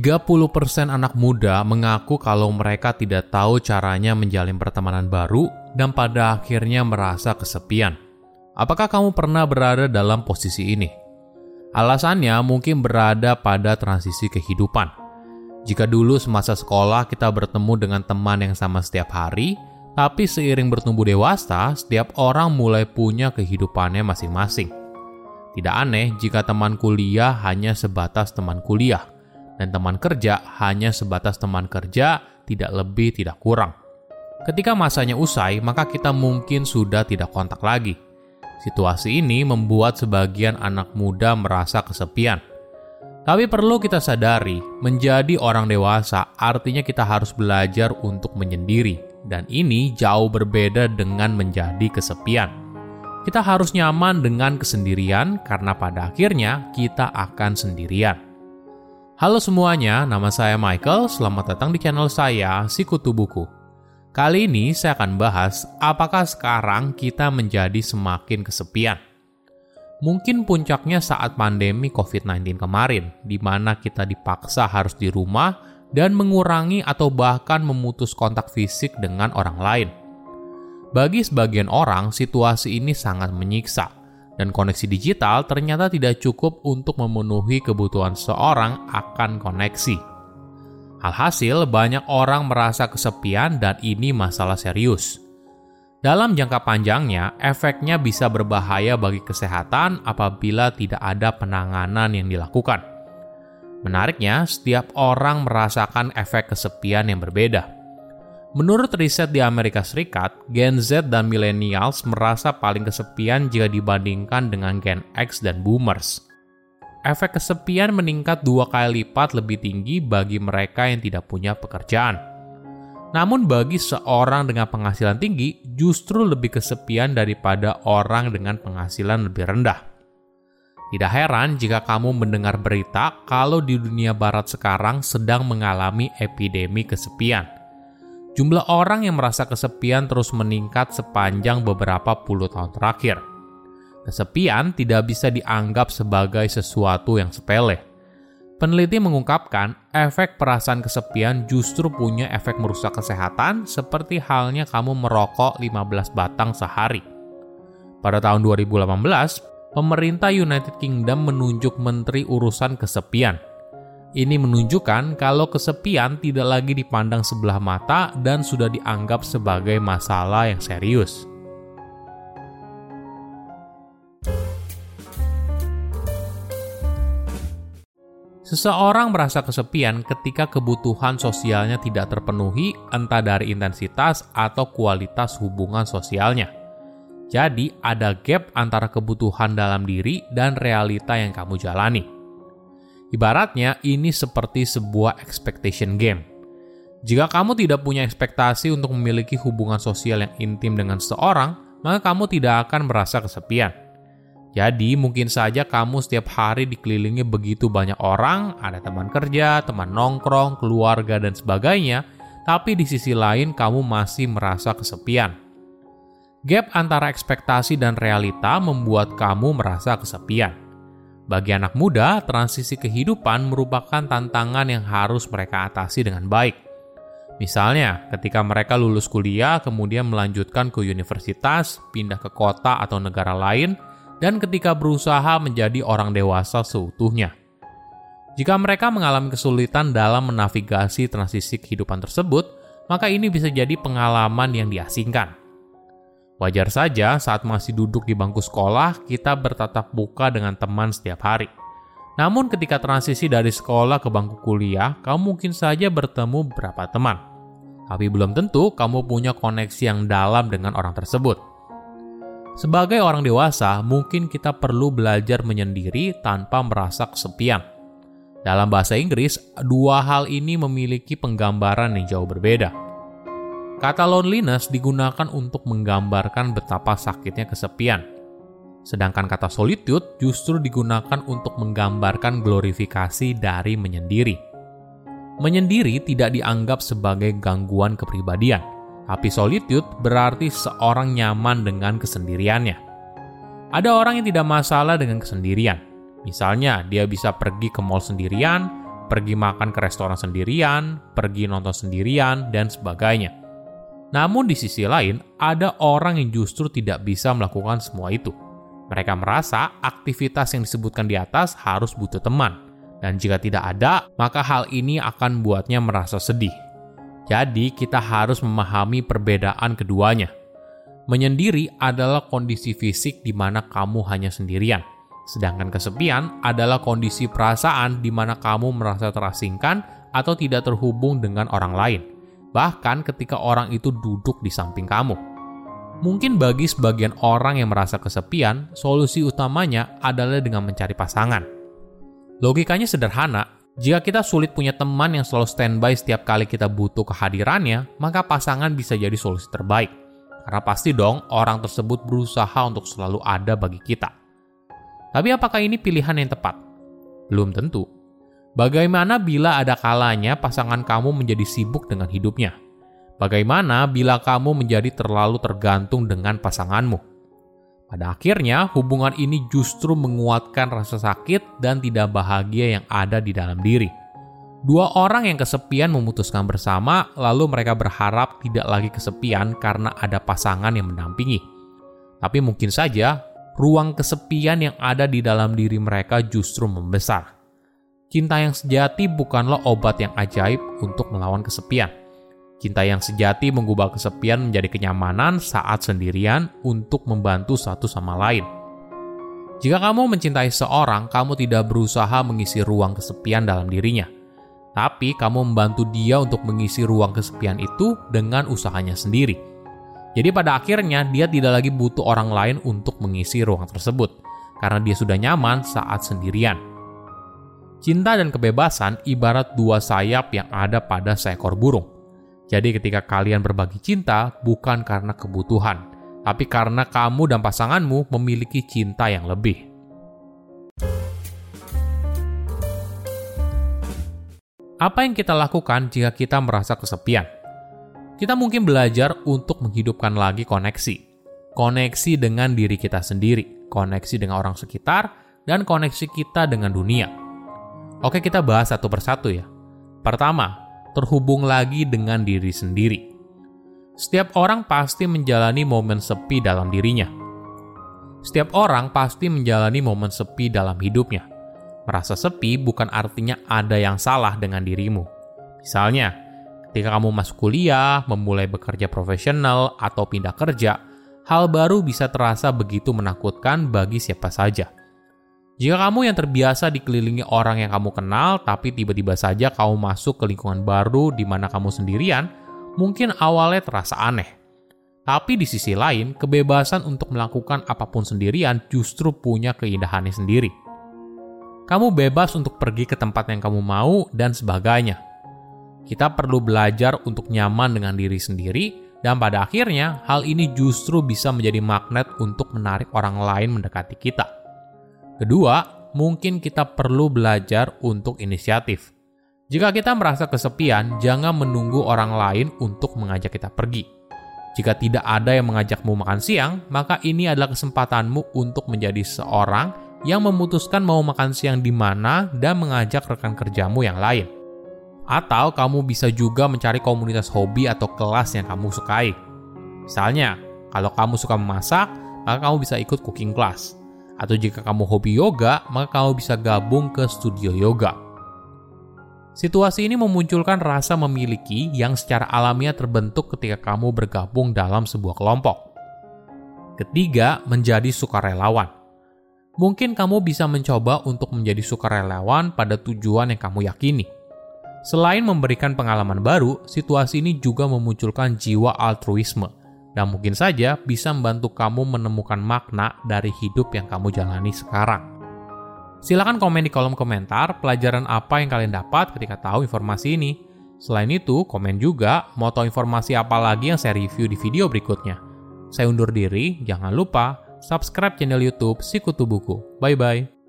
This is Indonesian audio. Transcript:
30% anak muda mengaku kalau mereka tidak tahu caranya menjalin pertemanan baru dan pada akhirnya merasa kesepian. Apakah kamu pernah berada dalam posisi ini? Alasannya mungkin berada pada transisi kehidupan. Jika dulu semasa sekolah kita bertemu dengan teman yang sama setiap hari, tapi seiring bertumbuh dewasa, setiap orang mulai punya kehidupannya masing-masing. Tidak aneh jika teman kuliah hanya sebatas teman kuliah, dan teman kerja hanya sebatas teman kerja, tidak lebih, tidak kurang. Ketika masanya usai, maka kita mungkin sudah tidak kontak lagi Situasi ini membuat sebagian anak muda merasa kesepian. Tapi perlu kita sadari, menjadi orang dewasa artinya kita harus belajar untuk menyendiri, dan ini jauh berbeda dengan menjadi kesepian. Kita harus nyaman dengan kesendirian, karena pada akhirnya kita akan sendirian. Halo semuanya, nama saya Michael. Selamat datang di channel saya, Sikutu Buku. Kali ini saya akan bahas apakah sekarang kita menjadi semakin kesepian. Mungkin puncaknya saat pandemi COVID-19 kemarin, di mana kita dipaksa harus di rumah dan mengurangi atau bahkan memutus kontak fisik dengan orang lain. Bagi sebagian orang, situasi ini sangat menyiksa, dan koneksi digital ternyata tidak cukup untuk memenuhi kebutuhan seorang akan koneksi. Alhasil, banyak orang merasa kesepian dan ini masalah serius. Dalam jangka panjangnya, efeknya bisa berbahaya bagi kesehatan apabila tidak ada penanganan yang dilakukan. Menariknya, setiap orang merasakan efek kesepian yang berbeda. Menurut riset di Amerika Serikat, Gen Z dan Millennials merasa paling kesepian jika dibandingkan dengan Gen X dan Boomers efek kesepian meningkat dua kali lipat lebih tinggi bagi mereka yang tidak punya pekerjaan. Namun bagi seorang dengan penghasilan tinggi justru lebih kesepian daripada orang dengan penghasilan lebih rendah. Tidak heran jika kamu mendengar berita kalau di dunia barat sekarang sedang mengalami epidemi kesepian. Jumlah orang yang merasa kesepian terus meningkat sepanjang beberapa puluh tahun terakhir. Kesepian tidak bisa dianggap sebagai sesuatu yang sepele. Peneliti mengungkapkan, efek perasaan kesepian justru punya efek merusak kesehatan seperti halnya kamu merokok 15 batang sehari. Pada tahun 2018, pemerintah United Kingdom menunjuk menteri urusan kesepian. Ini menunjukkan kalau kesepian tidak lagi dipandang sebelah mata dan sudah dianggap sebagai masalah yang serius. Seseorang merasa kesepian ketika kebutuhan sosialnya tidak terpenuhi, entah dari intensitas atau kualitas hubungan sosialnya. Jadi, ada gap antara kebutuhan dalam diri dan realita yang kamu jalani. Ibaratnya, ini seperti sebuah expectation game. Jika kamu tidak punya ekspektasi untuk memiliki hubungan sosial yang intim dengan seseorang, maka kamu tidak akan merasa kesepian. Jadi mungkin saja kamu setiap hari dikelilingi begitu banyak orang, ada teman kerja, teman nongkrong, keluarga, dan sebagainya, tapi di sisi lain kamu masih merasa kesepian. Gap antara ekspektasi dan realita membuat kamu merasa kesepian. Bagi anak muda, transisi kehidupan merupakan tantangan yang harus mereka atasi dengan baik. Misalnya, ketika mereka lulus kuliah, kemudian melanjutkan ke universitas, pindah ke kota atau negara lain, dan ketika berusaha menjadi orang dewasa seutuhnya. Jika mereka mengalami kesulitan dalam menavigasi transisi kehidupan tersebut, maka ini bisa jadi pengalaman yang diasingkan. Wajar saja saat masih duduk di bangku sekolah, kita bertatap muka dengan teman setiap hari. Namun ketika transisi dari sekolah ke bangku kuliah, kamu mungkin saja bertemu beberapa teman. Tapi belum tentu kamu punya koneksi yang dalam dengan orang tersebut. Sebagai orang dewasa, mungkin kita perlu belajar menyendiri tanpa merasa kesepian. Dalam bahasa Inggris, dua hal ini memiliki penggambaran yang jauh berbeda. Kata loneliness digunakan untuk menggambarkan betapa sakitnya kesepian. Sedangkan kata solitude justru digunakan untuk menggambarkan glorifikasi dari menyendiri. Menyendiri tidak dianggap sebagai gangguan kepribadian, tapi solitude berarti seorang nyaman dengan kesendiriannya. Ada orang yang tidak masalah dengan kesendirian. Misalnya, dia bisa pergi ke mall sendirian, pergi makan ke restoran sendirian, pergi nonton sendirian, dan sebagainya. Namun di sisi lain, ada orang yang justru tidak bisa melakukan semua itu. Mereka merasa aktivitas yang disebutkan di atas harus butuh teman, dan jika tidak ada, maka hal ini akan buatnya merasa sedih. Jadi, kita harus memahami perbedaan keduanya. Menyendiri adalah kondisi fisik di mana kamu hanya sendirian Sedangkan kesepian adalah kondisi perasaan di mana kamu merasa terasingkan atau tidak terhubung dengan orang lain, bahkan ketika orang itu duduk di samping kamu. Mungkin bagi sebagian orang yang merasa kesepian, solusi utamanya adalah dengan mencari pasangan. Logikanya sederhana, jika kita sulit punya teman yang selalu standby setiap kali kita butuh kehadirannya, maka pasangan bisa jadi solusi terbaik. Karena pasti dong, orang tersebut berusaha untuk selalu ada bagi kita. Tapi apakah ini pilihan yang tepat? Belum tentu. Bagaimana bila ada kalanya pasangan kamu menjadi sibuk dengan hidupnya? Bagaimana bila kamu menjadi terlalu tergantung dengan pasanganmu? Pada akhirnya, hubungan ini justru menguatkan rasa sakit dan tidak bahagia yang ada di dalam diri. Dua orang yang kesepian memutuskan bersama, lalu mereka berharap tidak lagi kesepian karena ada pasangan yang mendampingi. Tapi mungkin saja ruang kesepian yang ada di dalam diri mereka justru membesar. Cinta yang sejati bukanlah obat yang ajaib untuk melawan kesepian. Cinta yang sejati mengubah kesepian menjadi kenyamanan saat sendirian untuk membantu satu sama lain. Jika kamu mencintai seorang, kamu tidak berusaha mengisi ruang kesepian dalam dirinya, tapi kamu membantu dia untuk mengisi ruang kesepian itu dengan usahanya sendiri jadi pada akhirnya dia tidak lagi butuh orang lain untuk mengisi ruang tersebut, karena dia sudah nyaman saat sendirian. Cinta dan kebebasan ibarat dua sayap yang ada pada seekor burung. Jadi ketika kalian berbagi cinta bukan karena kebutuhan, tapi karena kamu dan pasanganmu memiliki cinta yang lebih. Apa yang kita lakukan jika kita merasa kesepian? kita mungkin belajar untuk menghidupkan lagi koneksi. Koneksi dengan diri kita sendiri, koneksi dengan orang sekitar, dan koneksi kita dengan dunia. Oke, kita bahas satu persatu ya. Pertama, terhubung lagi dengan diri sendiri. Setiap orang pasti menjalani momen sepi dalam dirinya. Setiap orang pasti menjalani momen sepi dalam hidupnya. Merasa sepi bukan artinya ada yang salah dengan dirimu. Misalnya, Ketika kamu masuk kuliah, memulai bekerja profesional, atau pindah kerja, hal baru bisa terasa begitu menakutkan bagi siapa saja. Jika kamu yang terbiasa dikelilingi orang yang kamu kenal, tapi tiba-tiba saja kamu masuk ke lingkungan baru di mana kamu sendirian, mungkin awalnya terasa aneh. Tapi di sisi lain, kebebasan untuk melakukan apa pun sendirian justru punya keindahannya sendiri. Kamu bebas untuk pergi ke tempat yang kamu mau dan sebagainya kita perlu belajar untuk nyaman dengan diri sendiri, dan pada akhirnya hal ini justru bisa menjadi magnet untuk menarik orang lain mendekati kita. Kedua, mungkin kita perlu belajar untuk inisiatif. Jika kita merasa kesepian, jangan menunggu orang lain untuk mengajak kita pergi. Jika tidak ada yang mengajakmu makan siang, maka ini adalah kesempatanmu untuk menjadi seorang yang memutuskan mau makan siang di mana dan mengajak rekan kerjamu yang lain. Atau kamu bisa juga mencari komunitas hobi atau kelas yang kamu sukai. Misalnya, kalau kamu suka memasak, maka kamu bisa ikut cooking class. Atau jika kamu hobi yoga, maka kamu bisa gabung ke studio yoga. Situasi ini memunculkan rasa memiliki yang secara alamiah terbentuk ketika kamu bergabung dalam sebuah kelompok. Ketiga, menjadi sukarelawan. Mungkin kamu bisa mencoba untuk menjadi sukarelawan pada tujuan yang kamu yakini Selain memberikan pengalaman baru, situasi ini juga memunculkan jiwa altruisme dan mungkin saja bisa membantu kamu menemukan makna dari hidup yang kamu jalani sekarang. Silahkan komen di kolom komentar pelajaran apa yang kalian dapat ketika tahu informasi ini. Selain itu, komen juga mau tahu informasi apa lagi yang saya review di video berikutnya. Saya undur diri, jangan lupa subscribe channel YouTube Sikutu Buku. Bye bye.